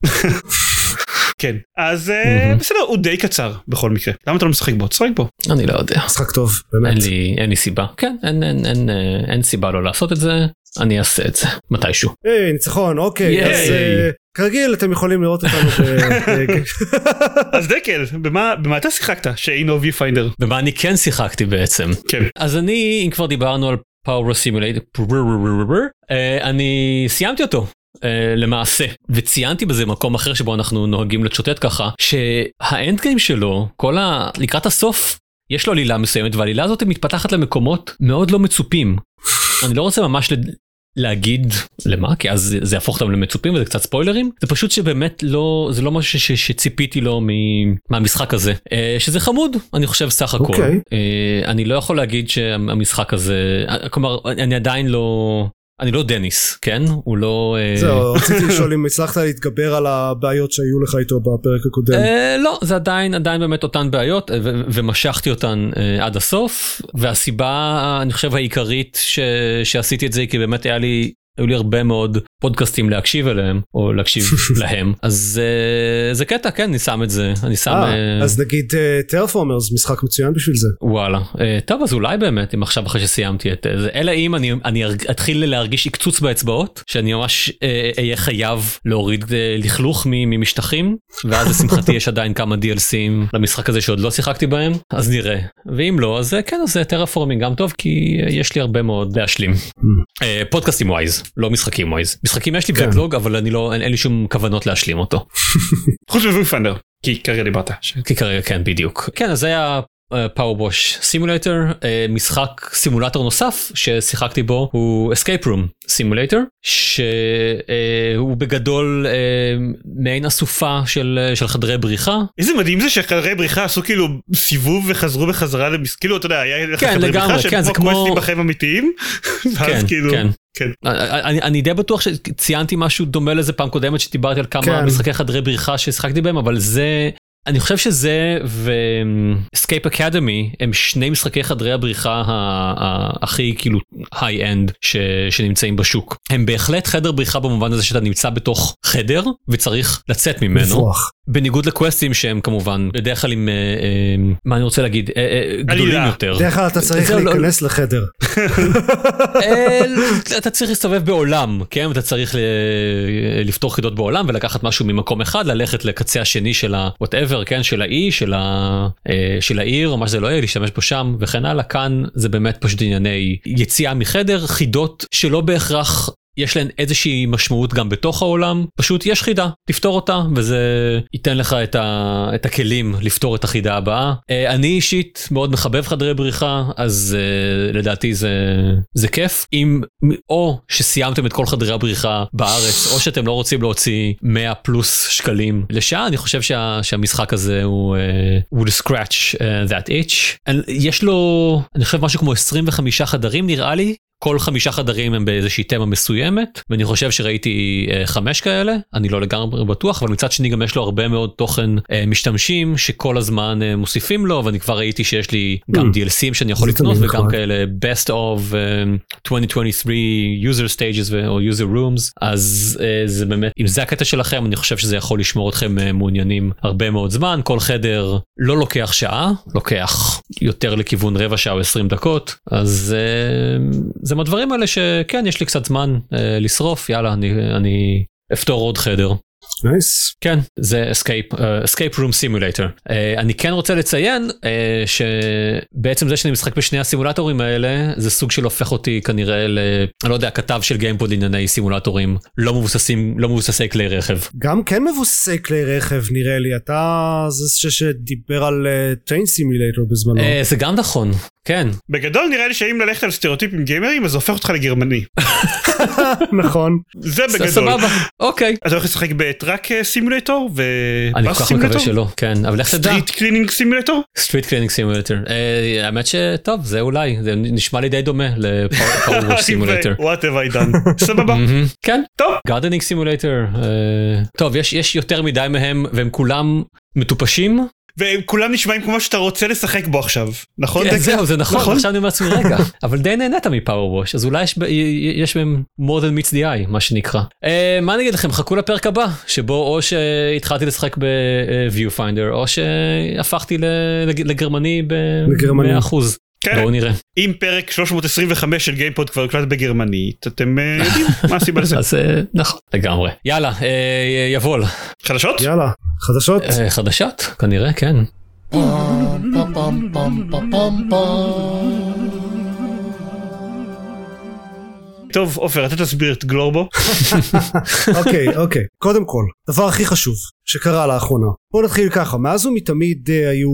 [SPEAKER 2] כן. אז אה, בסדר הוא די קצר בכל מקרה. למה אתה לא משחק בו? תשחק בו.
[SPEAKER 1] אני לא יודע.
[SPEAKER 3] משחק טוב
[SPEAKER 1] אין
[SPEAKER 3] באמת
[SPEAKER 1] לי אין לי סיבה. כן אין אין אין אה, אין סיבה לא לעשות את זה. אני אעשה את זה מתישהו.
[SPEAKER 3] היי ניצחון אוקיי. אז כרגיל אתם יכולים לראות אותנו
[SPEAKER 2] אז דקל במה במה אתה שיחקת שאינו ויופיינדר
[SPEAKER 1] ומה אני כן שיחקתי בעצם
[SPEAKER 2] כן
[SPEAKER 1] אז אני אם כבר דיברנו על פאוור סימולטור אני סיימתי אותו. Uh, למעשה וציינתי בזה מקום אחר שבו אנחנו נוהגים לצ'וטט ככה שהאנד גיים שלו כל ה... לקראת הסוף יש לו עלילה מסוימת והעלילה הזאת מתפתחת למקומות מאוד לא מצופים. אני לא רוצה ממש לד... להגיד למה? כי אז זה- יהפוך אותם למצופים וזה קצת ספוילרים. זה פשוט שבאמת לא זה לא משהו ש, שציפיתי לו מ, מהמשחק הזה. אה, שזה חמוד אני חושב סך הכל.
[SPEAKER 3] אוקיי.
[SPEAKER 1] אה, אני לא יכול להגיד שהמשחק הזה אה, כלומר אני עדיין לא אני לא דניס כן? הוא לא אה,
[SPEAKER 3] זהו רציתי לשאול אם הצלחת להתגבר על הבעיות שהיו לך איתו בפרק הקודם.
[SPEAKER 1] אה, לא זה עדיין עדיין באמת אותן בעיות אה, ומשכתי אותן עד הסוף. והסיבה אני חושב העיקרית שעשיתי את זה כי באמת היה לי היו לי הרבה מאוד פודקאסטים להקשיב אליהם או להקשיב להם. אז אה, זה קטע כן אני שם את זה אני שם
[SPEAKER 3] אה,
[SPEAKER 1] אה,
[SPEAKER 3] אז נגיד Terraformers משחק מצוין בשביל זה.
[SPEAKER 1] וואלה. טוב אז אולי באמת אם עכשיו אחרי שסיימתי את זה אלא אם אני אני אתחיל להרגיש עקצוץ באצבעות שאני ממש אה, אהיה חייב להוריד לכלוך מ- ממשטחים ואז לשמחתי יש עדיין כמה DLC ים למשחק הזה שעוד לא שיחקתי בהם אז נראה. ואם לא אז כן אז Terraforming גם טוב כי יש לי הרבה מאוד להשלים. אה, פודקאסטים wise לא משחקים wise משחקים יש לי
[SPEAKER 3] כן.
[SPEAKER 1] backlog אבל אני לא אין אין לי שום כוונות להשלים אותו.
[SPEAKER 2] חוץ מוויופיינדר כי כרגע דיברת
[SPEAKER 1] כי כרגע כן בדיוק כן אז זה היה פאורבוש סימולטור משחק סימולטור נוסף ששיחקתי בו הוא escape room סימולטור שהוא בגדול אה, מעין אסופה של אה, של חדרי בריחה
[SPEAKER 2] איזה מדהים זה שחדרי בריחה עשו כאילו סיבוב וחזרו בחזרה למס... כאילו אתה יודע היה לך
[SPEAKER 1] כן,
[SPEAKER 2] חדרי
[SPEAKER 1] לגמרי,
[SPEAKER 2] בריחה
[SPEAKER 1] כן,
[SPEAKER 2] שהם כמו
[SPEAKER 1] כמו-
[SPEAKER 2] קווסטים בחיים אמיתיים.
[SPEAKER 1] כן
[SPEAKER 2] כאילו
[SPEAKER 1] כן.
[SPEAKER 2] כן.
[SPEAKER 1] אני, אני די בטוח שציינתי משהו דומה לזה פעם קודמת שדיברתי על כמה
[SPEAKER 3] כן.
[SPEAKER 1] משחקי חדרי בריחה ששיחקתי בהם אבל זה אני חושב שזה ו Escape Academy הם שני משחקי חדרי הבריחה הכי כאילו high-end ש- שנמצאים בשוק. הם בהחלט חדר בריחה במובן הזה שאתה נמצא בתוך חדר וצריך לצאת ממנו.
[SPEAKER 3] לברוח.
[SPEAKER 1] בניגוד ל quest ים שהם כמובן בדרך כלל עם אה, אה, מה אני רוצה להגיד אה, גדולים. יותר.
[SPEAKER 3] בדרך כלל אתה צריך
[SPEAKER 1] לא-
[SPEAKER 3] להיכנס לחדר.
[SPEAKER 1] אתה צריך להסתובב בעולם כן אתה צריך לפתור חידות בעולם ולקחת משהו ממקום אחד ללכת לקצה השני של ה-whatever כן של האי של, ה, אה, של העיר מה שזה לא יהיה להשתמש בו שם וכן הלאה כאן זה באמת פשוט ענייני יציאה מחדר חידות שלא בהכרח. יש להן איזושהי משמעות גם בתוך העולם פשוט יש חידה תפתור אותה וזה ייתן לך את, ה, את הכלים לפתור את החידה הבאה. אה, אני אישית מאוד מחבב חדרי בריחה אז אה, לדעתי זה זה כיף אם או שסיימתם את כל חדרי הבריחה בארץ או שאתם לא רוצים להוציא 100 פלוס שקלים לשעה אני חושב שה, שהמשחק הזה הוא uh, would scratch that itch. יש לו אני חושב משהו כמו 25 חדרים נראה לי כל חמישה חדרים הם באיזושהי תמה מסוימת ואני חושב שראיתי אה, חמש כאלה אני לא לגמרי בטוח אבל מצד שני גם יש לו הרבה מאוד תוכן אה, משתמשים שכל הזמן אה, מוסיפים לו ואני כבר ראיתי שיש לי גם
[SPEAKER 3] Mm.
[SPEAKER 1] DLCים שאני יכול לקנות וגם
[SPEAKER 3] נחמד.
[SPEAKER 1] כאלה best of אה, 2023 user stages ו- או user rooms אז אה, זה באמת אם זה הקטע שלכם אני חושב שזה יכול לשמור אתכם אה, מעוניינים הרבה מאוד זמן כל חדר לא לוקח שעה לוקח יותר לכיוון רבע שעה או 20 דקות אז אה, זה מהדברים האלה שכן יש לי קצת זמן אה, לשרוף יאללה אני אני אפתור עוד חדר.
[SPEAKER 3] נייס.
[SPEAKER 1] כן זה uh, escape room simulator uh, אני כן רוצה לציין uh, שבעצם זה שאני משחק בשני הסימולטורים האלה זה סוג של הופך אותי כנראה ל... אני לא יודע כתב של גיימפוד לענייני סימולטורים לא מבוססים לא מבוססי כלי רכב.
[SPEAKER 3] גם כן מבוססי כלי רכב נראה לי אתה זה שדיבר על Train Simulator בזמנו.
[SPEAKER 1] Uh, זה גם נכון כן
[SPEAKER 2] בגדול נראה לי שאם ללכת על סטריאוטיפים גיימרים אז זה הופך אותך לגרמני.
[SPEAKER 3] נכון.
[SPEAKER 2] זה בגדול.
[SPEAKER 1] סבבה אוקיי
[SPEAKER 2] אתה הולך לשחק ב Truck אה, סימולטור ו...
[SPEAKER 1] אני כל כך? מקווה שלא כן אבל לך תדע
[SPEAKER 2] סטריט קלינינג סימולטור?
[SPEAKER 1] Street Cleaning Simulator האמת שטוב זה אולי זה נשמע לי די דומה ל PowerWash Simulator.
[SPEAKER 2] what have I done? סבבה.
[SPEAKER 1] כן
[SPEAKER 2] טוב.
[SPEAKER 1] Gardening Simulator טוב יש יש יותר מדי מהם והם כולם מטופשים
[SPEAKER 2] והם כולם נשמעים כמו שאתה רוצה לשחק בו עכשיו. נכון?
[SPEAKER 1] כן? זהו זה נכון
[SPEAKER 2] נכון?
[SPEAKER 1] עכשיו אני אומר לעצמי רגע אבל די נהנית מ PowerWash אז אולי יש ב- יש בהם more than meets the eye מה שנקרא אה, מה אני אגיד לכם חכו לפרק הבא שבו או שהתחלתי לשחק ב-Viewfinder או שהפכתי לגרמני. ב-100%.
[SPEAKER 2] כן.
[SPEAKER 1] בואו נראה
[SPEAKER 2] אם פרק 325 של גיימפוד כבר הוקלט בגרמנית אתם אה, יודעים מה הסיבה לזה.
[SPEAKER 1] אז אה, נכון לגמרי יאללה אה, יבול
[SPEAKER 2] חדשות?
[SPEAKER 3] יאללה חדשות.
[SPEAKER 1] חדשות כנראה כן.
[SPEAKER 2] טוב עופר אתה תסביר את גלורבו.
[SPEAKER 3] אוקיי אוקיי. קודם כל דבר הכי חשוב שקרה לאחרונה. בוא נתחיל ככה מאז ומתמיד אה, היו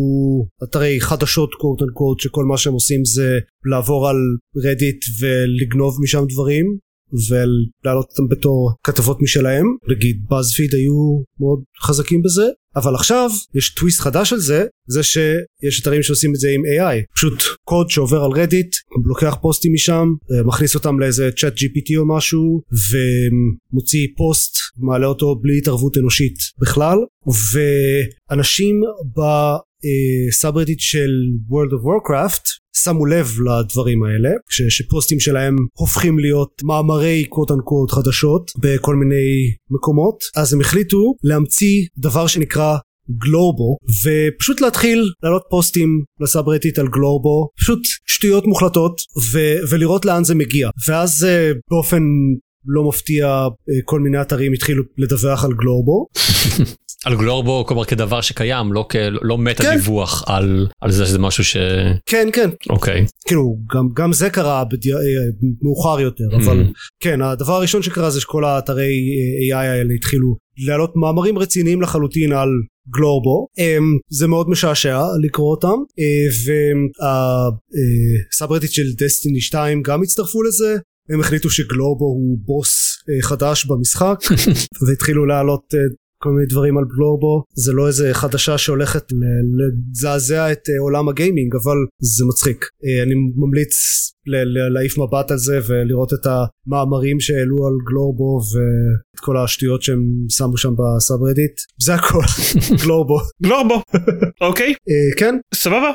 [SPEAKER 3] אתרי חדשות quote unquote שכל מה שהם עושים זה לעבור על רדיט ולגנוב משם דברים ולהעלות אותם בתור כתבות משלהם. נגיד BuzzFeed היו מאוד חזקים בזה אבל עכשיו יש טוויסט חדש על זה זה שיש אתרים שעושים את זה עם AI פשוט קוד שעובר על רדיט לוקח פוסטים משם אה, מכניס אותם לאיזה ChatGPT או משהו ומוציא פוסט מעלה אותו בלי התערבות אנושית בכלל. ואנשים ב subreddit של World of Warcraft שמו לב לדברים האלה ש, שפוסטים שלהם הופכים להיות מאמרי quote unquote חדשות בכל מיני מקומות אז הם החליטו להמציא דבר שנקרא גלורבו ופשוט להתחיל להעלות פוסטים ל subreddit על גלורבו פשוט שטויות מוחלטות ו- ולראות לאן זה מגיע. ואז אה, באופן לא מפתיע uh, כל מיני אתרים התחילו לדווח על גלורבו.
[SPEAKER 1] על גלורבו כלומר כדבר שקיים לא כ... לא מטה
[SPEAKER 3] כן.
[SPEAKER 1] דיווח על על זה שזה משהו ש...
[SPEAKER 3] כן כן.
[SPEAKER 1] אוקיי.
[SPEAKER 3] כאילו גם, גם זה קרה בדי... אה, מאוחר יותר אבל כן הדבר הראשון שקרה זה שכל האתרי אה, AI האלה התחילו להעלות מאמרים רציניים לחלוטין על גלורבו. um, זה מאוד משעשע לקרוא אותם והסאברטיט של דסטיני 2 גם הצטרפו לזה הם החליטו שגלורבו הוא בוס uh, חדש במשחק. והתחילו להעלות uh, כל מיני דברים על גלורבו זה לא איזה חדשה שהולכת לזעזע את אה, עולם הגיימינג אבל זה מצחיק. אה, אני ממליץ להעיף מבט על זה ולראות את המאמרים שהעלו על גלורבו ואת כל השטויות שהם שמו שם בסאב רדיט זה הכל. גלורבו
[SPEAKER 2] גלורבו אוקיי.
[SPEAKER 3] כן?
[SPEAKER 2] סבבה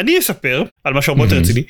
[SPEAKER 2] אני אספר על משהו הרבה יותר רציני.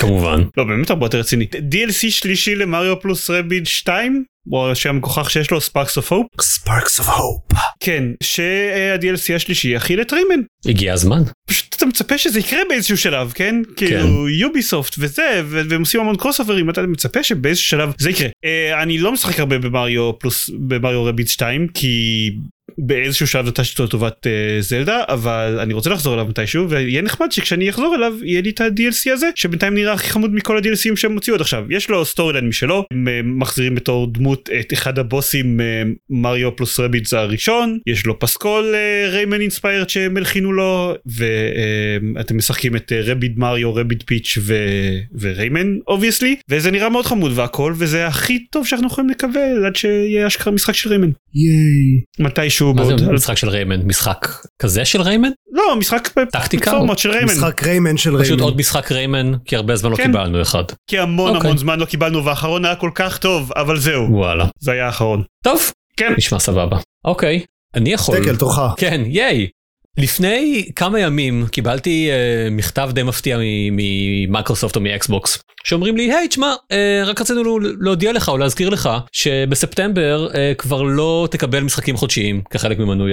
[SPEAKER 1] כמובן.
[SPEAKER 2] לא באמת הרבה יותר רציני. DLC שלישי ל Mario plus Rabbids 2 או השם המגוחך שיש לו Sparks of Hope
[SPEAKER 3] Sparks of Hope
[SPEAKER 2] כן שה-DLC השלישי יכיל את Rayman.
[SPEAKER 1] הגיע הזמן.
[SPEAKER 2] פשוט אתה מצפה שזה יקרה באיזשהו שלב כן? כאילו יוביסופט וזה והם עושים המון crossover ים אתה מצפה שבאיזשהו שלב זה יקרה. אה, אני לא משחק הרבה ב Mario plus ב Mario Rabbids 2 כי באיזשהו שלב נטשתי אותו לטובת אה, זלדה אבל אני רוצה לחזור אליו מתישהו ויהיה נחמד שכשאני אחזור אליו יהיה לי את ה-DLC הזה שבינתיים נראה הכי חמוד מכל ה-DLC ים שהם הוציאו עד עכשיו יש לו storyline משלו הם אה, מחזירים בתור דמות את אחד הבוסים אה, Mario plus Rabbids הראשון יש לו פסקול Rayman inspired שהם הלחינו לו ואתם משחקים את Rabbid Mario Rabbid Peach ו Rayman obviously וזה נראה מאוד חמוד והכל וזה הכי טוב שאנחנו יכולים לקבל עד שיהיה אשכרה משחק של Rayman.
[SPEAKER 3] ייי.
[SPEAKER 2] מתישהו
[SPEAKER 1] מה
[SPEAKER 2] בעוד...
[SPEAKER 1] זה משחק של Rayman? משחק כזה של Rayman?
[SPEAKER 2] לא משחק
[SPEAKER 1] טקטיקה?
[SPEAKER 2] פלטפורמות של Rayman.
[SPEAKER 3] משחק Rayman של
[SPEAKER 1] פשוט
[SPEAKER 3] Rayman.
[SPEAKER 1] עוד משחק Rayman כי הרבה זמן לא
[SPEAKER 2] כן.
[SPEAKER 1] קיבלנו אחד.
[SPEAKER 2] כי המון
[SPEAKER 1] אוקיי.
[SPEAKER 2] המון זמן לא קיבלנו והאחרון היה כל כך טוב אבל זהו.
[SPEAKER 1] וואלה.
[SPEAKER 2] זה היה האחרון.
[SPEAKER 1] טוב.
[SPEAKER 2] כן.
[SPEAKER 1] נשמע סבבה. אוקיי. אני יכול
[SPEAKER 3] דקל תורך.
[SPEAKER 1] כן ייי. לפני כמה ימים קיבלתי אה, מכתב די מפתיע ממייקרוסופט או מאקסבוקס שאומרים לי היי תשמע אה, רק רצינו להודיע לך או להזכיר לך שבספטמבר אה, כבר לא תקבל משחקים חודשיים כחלק ממנוי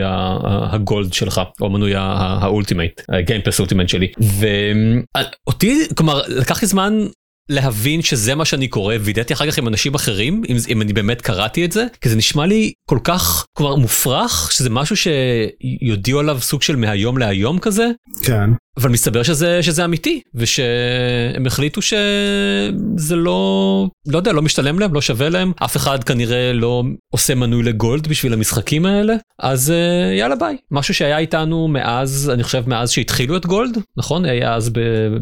[SPEAKER 1] ה Gold שלך או מנוי ה Ultimate Game Pass Ultimate שלי ואותי כלומר לקח לי זמן להבין שזה מה שאני קורא וידאתי אחר כך עם אנשים אחרים אם, אם אני באמת קראתי את זה כי זה נשמע לי כל כך כבר מופרך שזה משהו שיודיעו עליו סוג של מהיום להיום כזה.
[SPEAKER 3] כן
[SPEAKER 1] אבל מסתבר שזה שזה אמיתי ושהם החליטו שזה לא לא יודע לא משתלם להם לא שווה להם. אף אחד כנראה לא עושה מנוי ל Gold בשביל המשחקים האלה. אז אה, יאללה ביי. משהו שהיה איתנו מאז אני חושב מאז שהתחילו את Gold נכון? היה אז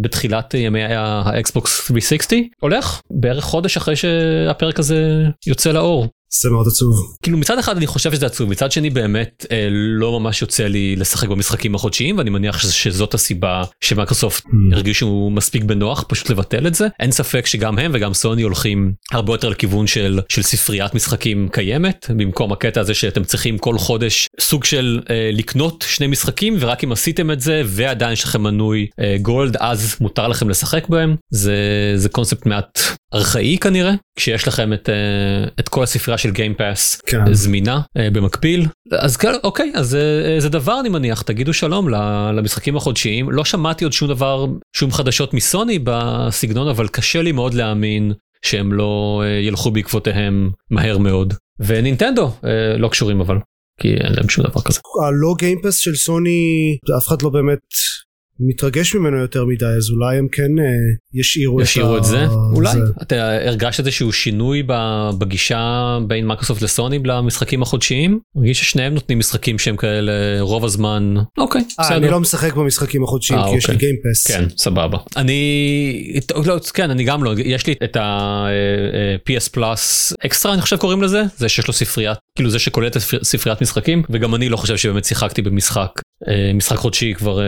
[SPEAKER 1] בתחילת ימי האקסבוקס 360 הולך? בערך חודש אחרי שהפרק הזה יוצא לאור.
[SPEAKER 3] זה מאוד עצוב.
[SPEAKER 1] כאילו מצד אחד אני חושב שזה עצוב מצד שני באמת אה, לא ממש יוצא לי לשחק במשחקים החודשיים ואני מניח ש- שזאת הסיבה שמייקרוסופט
[SPEAKER 3] אממ.
[SPEAKER 1] הרגישו מספיק בנוח פשוט לבטל את זה אין ספק שגם הם וגם סוני הולכים הרבה יותר לכיוון של של ספריית משחקים קיימת במקום הקטע הזה שאתם צריכים כל חודש סוג של אה, לקנות שני משחקים ורק אם עשיתם את זה ועדיין יש לכם מנוי אה, Gold אז מותר לכם לשחק בהם זה זה קונספט מעט ארכאי כנראה כשיש לכם את אה, את כל הספרייה של גיימפאס
[SPEAKER 3] כן.
[SPEAKER 1] זמינה אה, במקביל אז כן אוקיי אז אה, זה דבר אני מניח תגידו שלום למשחקים החודשיים לא שמעתי עוד שום דבר שום חדשות מסוני בסגנון אבל קשה לי מאוד להאמין שהם לא אה, ילכו בעקבותיהם מהר מאוד ונינטנדו אה, לא קשורים אבל כי אין להם שום דבר כזה.
[SPEAKER 3] הלא גיימפס של סוני אף אחד לא באמת מתרגש ממנו יותר מדי אז אולי הם כן אה, ישאירו,
[SPEAKER 1] ישאירו
[SPEAKER 3] ה-
[SPEAKER 1] את זה אולי
[SPEAKER 3] זה.
[SPEAKER 1] אתה הרגשת איזשהו שינוי בגישה בין מייקרוסופט לסוני למשחקים החודשיים? מרגיש ששניהם נותנים משחקים שהם כאלה רוב הזמן אוקיי
[SPEAKER 3] אה, אני לא משחק במשחקים החודשיים
[SPEAKER 1] אה,
[SPEAKER 3] כי יש לי
[SPEAKER 1] אוקיי.
[SPEAKER 3] Game Pass.
[SPEAKER 1] כן סבבה אני לא כן אני גם לא יש לי את ה- PS Plus Extra אני חושב קוראים לזה זה שיש לו ספריית כאילו זה שכולל את ספריית משחקים וגם אני לא חושב שבאמת שיחקתי במשחק אה, משחק חודשי כבר אה,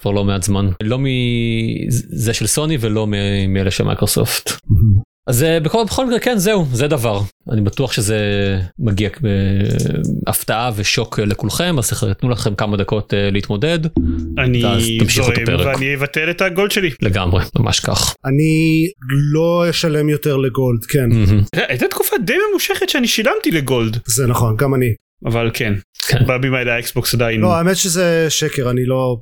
[SPEAKER 1] כבר לא מעט זמן לא מזה של סוני ולא מאלה של מייקרוסופט. אז אה, בכל בכל מקרה כן זהו זה דבר אני בטוח שזה מגיע בהפתעה ושוק אה, לכולכם אז תנו לכם כמה דקות אה, להתמודד
[SPEAKER 2] אני זורם
[SPEAKER 1] הפרק.
[SPEAKER 2] ואני אבטל את הגולד שלי.
[SPEAKER 1] לגמרי ממש כך.
[SPEAKER 3] אני לא אשלם יותר לגולד כן
[SPEAKER 2] הייתה תקופה די ממושכת שאני שילמתי לגולד
[SPEAKER 3] זה נכון גם אני.
[SPEAKER 2] אבל כן
[SPEAKER 1] כן.
[SPEAKER 2] האלה האקסבוקס עדיין
[SPEAKER 3] לא האמת שזה שקר אני לא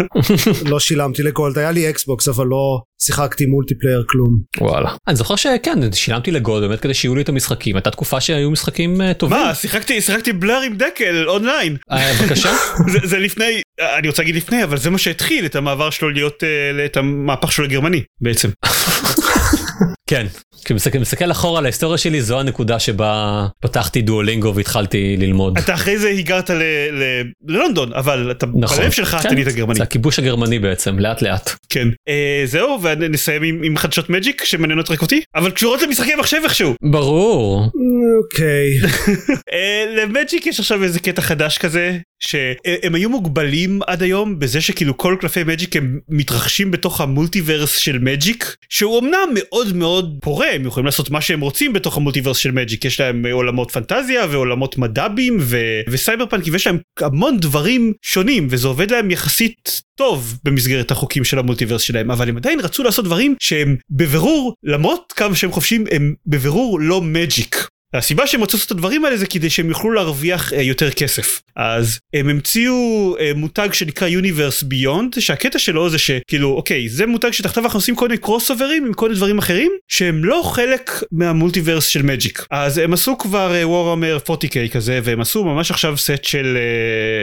[SPEAKER 3] לא שילמתי ל Gold היה לי אקסבוקס אבל לא שיחקתי multiplayer כלום.
[SPEAKER 1] וואלה. אני זוכר שכן שילמתי ל Gold באמת כדי שיהיו לי את המשחקים הייתה תקופה שהיו משחקים אה, טובים.
[SPEAKER 2] מה שיחקתי שיחקתי Blur עם דקל אונליין
[SPEAKER 1] אה, בבקשה.
[SPEAKER 2] זה, זה לפני אני רוצה להגיד לפני אבל זה מה שהתחיל את המעבר שלו להיות אה, את המהפך שלו לגרמני בעצם.
[SPEAKER 1] כן, כי מסתכל, מסתכל אחורה על ההיסטוריה שלי זו הנקודה שבה פתחתי דואלינגו והתחלתי ללמוד.
[SPEAKER 2] אתה אחרי זה היגרת ל- ל- ללונדון אבל אתה
[SPEAKER 1] נכון.
[SPEAKER 2] בלב שלך
[SPEAKER 1] כן,
[SPEAKER 2] אתה נהיית גרמני.
[SPEAKER 1] זה הכיבוש הגרמני בעצם לאט לאט.
[SPEAKER 2] כן. אה, זהו ונסיים עם, עם חדשות מג'יק שמעניינות רק אותי אבל קשורות למשחקי מחשב איכשהו.
[SPEAKER 1] ברור.
[SPEAKER 3] אוקיי.
[SPEAKER 2] אה, למג'יק יש עכשיו איזה קטע חדש כזה שהם היו מוגבלים עד היום בזה שכאילו כל קלפי מג'יק הם מתרחשים בתוך ה multiverse של מג'יק שהוא אמנם מאוד מאוד פורה הם יכולים לעשות מה שהם רוצים בתוך ה multiverse של מג'יק יש להם אה, עולמות פנטזיה ועולמות מד"בים ו- וסייבר פאנק ויש להם המון דברים שונים וזה עובד להם יחסית טוב במסגרת החוקים של המולטיברס שלהם אבל הם עדיין רצו לעשות דברים שהם בבירור למרות כמה שהם חופשיים הם בבירור לא מג'יק. הסיבה שהם רצו לעשות את הדברים האלה זה כדי שהם יוכלו להרוויח אה, יותר כסף. אז הם המציאו אה, מותג שנקרא Universe Beyond שהקטע שלו זה שכאילו אוקיי זה מותג שתחתיו אנחנו עושים כל מיני קרוס אוברים עם כל מיני דברים אחרים שהם לא חלק מהמולטיברס של מג'יק. אז הם עשו כבר וורהמר 40K כזה והם עשו ממש עכשיו סט של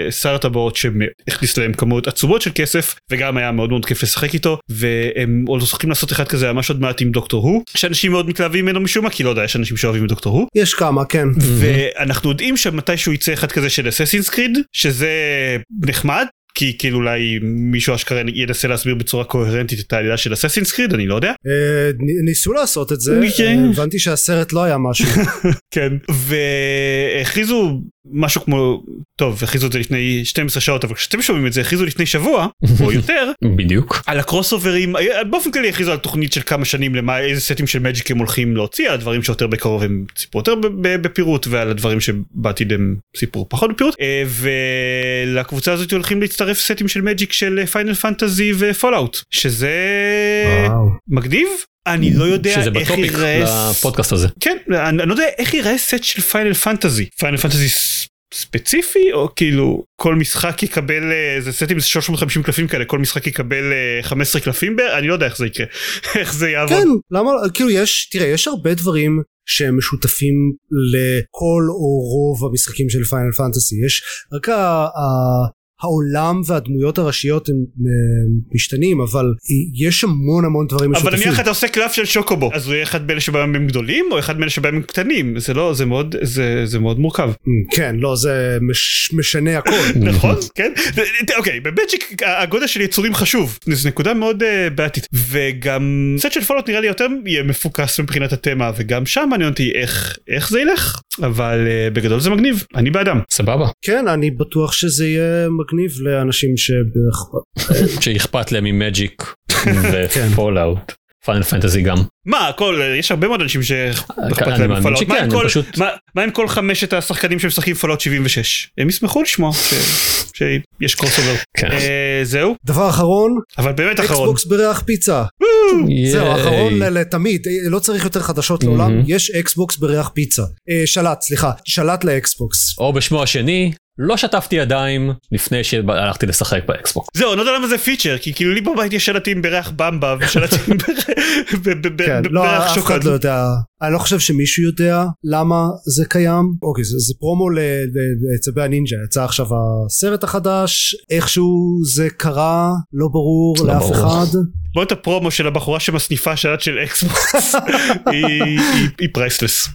[SPEAKER 2] אה, שר שהכניס להם כמות עצומות של כסף וגם היה מאוד מאוד כיף לשחק איתו והם עוד הולכים לעשות אחד כזה ממש עוד מעט עם דוקטור הו שאנשים מאוד מתלהבים ממנו משום מה כי לא יודע יש אנשים שאוהבים את דוקטור הו.
[SPEAKER 3] יש כמה, כן.
[SPEAKER 2] ואנחנו יודעים שמתישהו יצא אחד כזה של אססינס קריד שזה נחמד. כי כאילו אולי מישהו אשכרה ינסה להסביר בצורה קוהרנטית את העלילה של אססינס קריד אני לא יודע.
[SPEAKER 3] אה, ניסו לעשות את זה,
[SPEAKER 2] כן.
[SPEAKER 3] אה, הבנתי שהסרט לא היה משהו.
[SPEAKER 2] כן. והכריזו משהו כמו טוב הכריזו את זה לפני 12 שעות אבל כשאתם שומעים את זה הכריזו לפני שבוע או יותר
[SPEAKER 1] בדיוק.
[SPEAKER 2] על ה crossover ים אה, באופן כללי הכריזו על תוכנית של כמה שנים למה איזה סטים של מג'יק הם הולכים להוציא על הדברים שיותר בקרוב הם סיפרו יותר בפירוט ועל הדברים שבעתיד הם סיפרו פחות בפירוט אה, ולקבוצה הזאת הולכים להצטרף סטים של מג'יק של Final Fantasy ו Fallout שזה
[SPEAKER 3] וואו.
[SPEAKER 2] מגניב אני לא יודע
[SPEAKER 1] שזה
[SPEAKER 2] איך
[SPEAKER 1] בטופיק
[SPEAKER 2] ייראה
[SPEAKER 1] לפודקאסט הזה.
[SPEAKER 2] כן אני, לא יודע איך ייראה סט של Final Fantasy Final Fantasy ספציפי או כאילו כל משחק יקבל אה, זה סטים 350 קלפים כאלה כל משחק יקבל אה, 15 קלפים ב... אני לא יודע איך זה יקרה איך זה יעבוד.
[SPEAKER 3] כן, למה, כאילו יש, תראה, יש הרבה דברים שהם משותפים לכל או רוב המשחקים של Final Fantasy. יש רק העולם והדמויות הראשיות הם משתנים, אבל יש המון המון דברים
[SPEAKER 2] אבל
[SPEAKER 3] משותפים.
[SPEAKER 2] נניח אתה עושה קלף של שוקובו אז הוא יהיה אחד מאלה שבהם הם גדולים או אחד מאלה שבהם הם קטנים? זה לא זה מאוד זה זה מאוד מורכב.
[SPEAKER 3] כן, לא, זה מש, משנה הכל.
[SPEAKER 2] נכון כן. אוקיי בבג'יק הגודל של יצורים חשוב. זו נקודה מאוד אה, בעייתית וגם סט של פולות נראה לי יותר יהיה מפוקס מבחינת התמה וגם שם מעניין אותי איך איך זה ילך אבל אה, בגדול זה מגניב. אני באדם
[SPEAKER 1] סבבה.
[SPEAKER 3] כן, אני בטוח שזה יהיה מגניב לאנשים.
[SPEAKER 1] שאכפת להם מ Magic ו Fallout. Final Fantasy גם.
[SPEAKER 2] מה הכל יש הרבה מאוד אנשים שאכפת
[SPEAKER 1] אני
[SPEAKER 2] להם
[SPEAKER 1] מ
[SPEAKER 2] Fallout. מה כל-
[SPEAKER 1] פשוט-
[SPEAKER 2] מה- מה עם כל חמשת השחקנים שמשחקים Fallout 76 הם ישמחו לשמוע ש- שיש crossover
[SPEAKER 1] כן.
[SPEAKER 2] אה, זהו
[SPEAKER 3] דבר אחרון,
[SPEAKER 2] אבל באמת אחרון
[SPEAKER 3] Xbox בריח פיצה. זהו. אחרון ל- לתמיד, אה, לא צריך יותר חדשות לעולם. יש Xbox בריח פיצה. אה, שלט, סליחה, שלט ל Xbox.
[SPEAKER 1] או בשמו השני לא שטפתי ידיים לפני שהלכתי לשחק ב Xbox.
[SPEAKER 2] זהו אני לא יודע למה זה feature כי כאילו לי בבית יש שלטים בריח במבה ושלטים ב- ב- ב-
[SPEAKER 3] כן, לא, אף. אחד לא יודע, אני לא חושב שמישהו יודע למה זה קיים. אוקיי, זה, זה פרומו לצבי הנינג'ה, יצא עכשיו הסרט החדש, איכשהו זה קרה, לא ברור
[SPEAKER 1] לא
[SPEAKER 3] לאף
[SPEAKER 1] ברור.
[SPEAKER 3] אחד.
[SPEAKER 2] בוא את הפרומו של הבחורה שמסניפה שלט של Xbox היא- היא- היא priceless.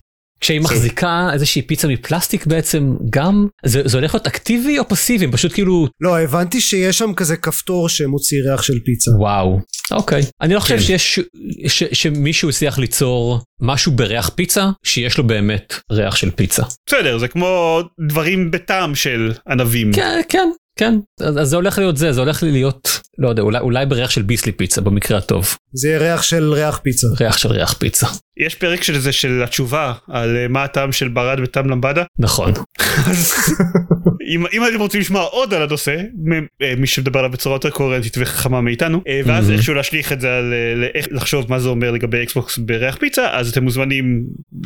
[SPEAKER 1] כשהיא מחזיקה איזושהי פיצה מפלסטיק בעצם גם זה, זה הולך להיות אקטיבי או פסיבי פשוט כאילו
[SPEAKER 3] לא, הבנתי שיש שם כזה כפתור שמוציא ריח של פיצה.
[SPEAKER 1] וואו אוקיי אני לא חושב
[SPEAKER 2] כן.
[SPEAKER 1] שיש ש, שמישהו הצליח ליצור משהו בריח פיצה שיש לו באמת ריח של פיצה.
[SPEAKER 2] בסדר זה כמו דברים בטעם של ענבים.
[SPEAKER 1] כן כן כן אז, אז זה הולך להיות זה זה הולך להיות לא יודע אולי אולי בריח של ביסלי פיצה במקרה הטוב
[SPEAKER 3] זה יהיה ריח של ריח פיצה.
[SPEAKER 1] ריח של ריח פיצה
[SPEAKER 2] יש פרק של זה של התשובה על אה, מה הטעם של ברד וטעם למבדה.
[SPEAKER 1] נכון
[SPEAKER 2] אם, אם אתם רוצים לשמוע עוד על הנושא מ- אה, מי שמדבר עליו בצורה יותר קוהרנטית וחכמה מאיתנו אה, ואז
[SPEAKER 1] Mhm.
[SPEAKER 2] איכשהו להשליך את זה על אה, ל- איך לחשוב מה זה אומר לגבי Xbox בריח פיצה אז אתם מוזמנים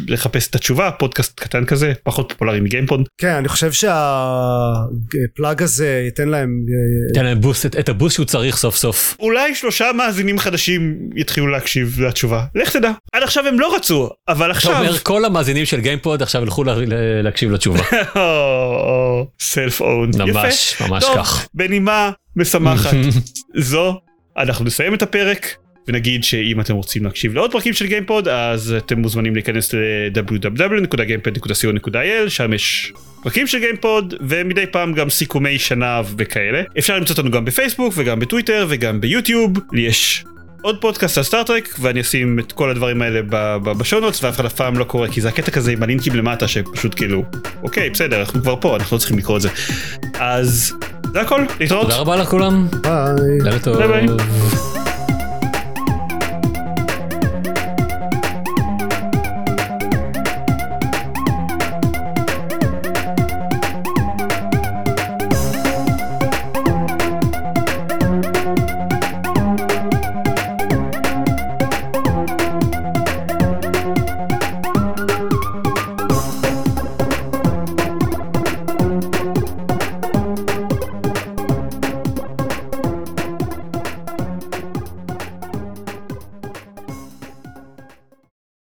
[SPEAKER 2] לחפש את התשובה פודקאסט קטן כזה פחות פופולרי מגיימפוד
[SPEAKER 3] כן, אני חושב שה plug הזה ייתן להם... אה,
[SPEAKER 1] תן להם boost את, את ה boost שהוא צריך סוף סוף.
[SPEAKER 2] אולי שלושה מאזינים חדשים יתחילו להקשיב לתשובה לך תדע עד עכשיו הם לא רצו אבל
[SPEAKER 1] אתה
[SPEAKER 2] עכשיו
[SPEAKER 1] אומר כל המאזינים של גיימפוד עכשיו ילכו לה- לה- להקשיב לתשובה.
[SPEAKER 2] self-own
[SPEAKER 1] ממש ממש
[SPEAKER 2] טוב,
[SPEAKER 1] כך.
[SPEAKER 2] בנימה משמחת זו אנחנו נסיים את הפרק ונגיד שאם אתם רוצים להקשיב לעוד פרקים של גיימפוד אז אתם מוזמנים להיכנס ל- www.gamepod.co.il שם יש פרקים של גיימפוד ומדי פעם גם סיכומי שנה וכאלה. אפשר למצוא אותנו גם בפייסבוק וגם בטוויטר וגם ביוטיוב. לי יש עוד פודקאסט על Star Trek ואני אשים את כל הדברים האלה ב show notes ואף אחד אף פעם לא קורא כי זה הקטע כזה עם הלינקים למטה שפשוט כאילו אוקיי בסדר אנחנו כבר פה אנחנו לא צריכים לקרוא את זה אז זה הכל להתראות
[SPEAKER 1] תודה רבה לכולם.
[SPEAKER 3] ביי.
[SPEAKER 1] לילה טוב.
[SPEAKER 2] ביי ביי.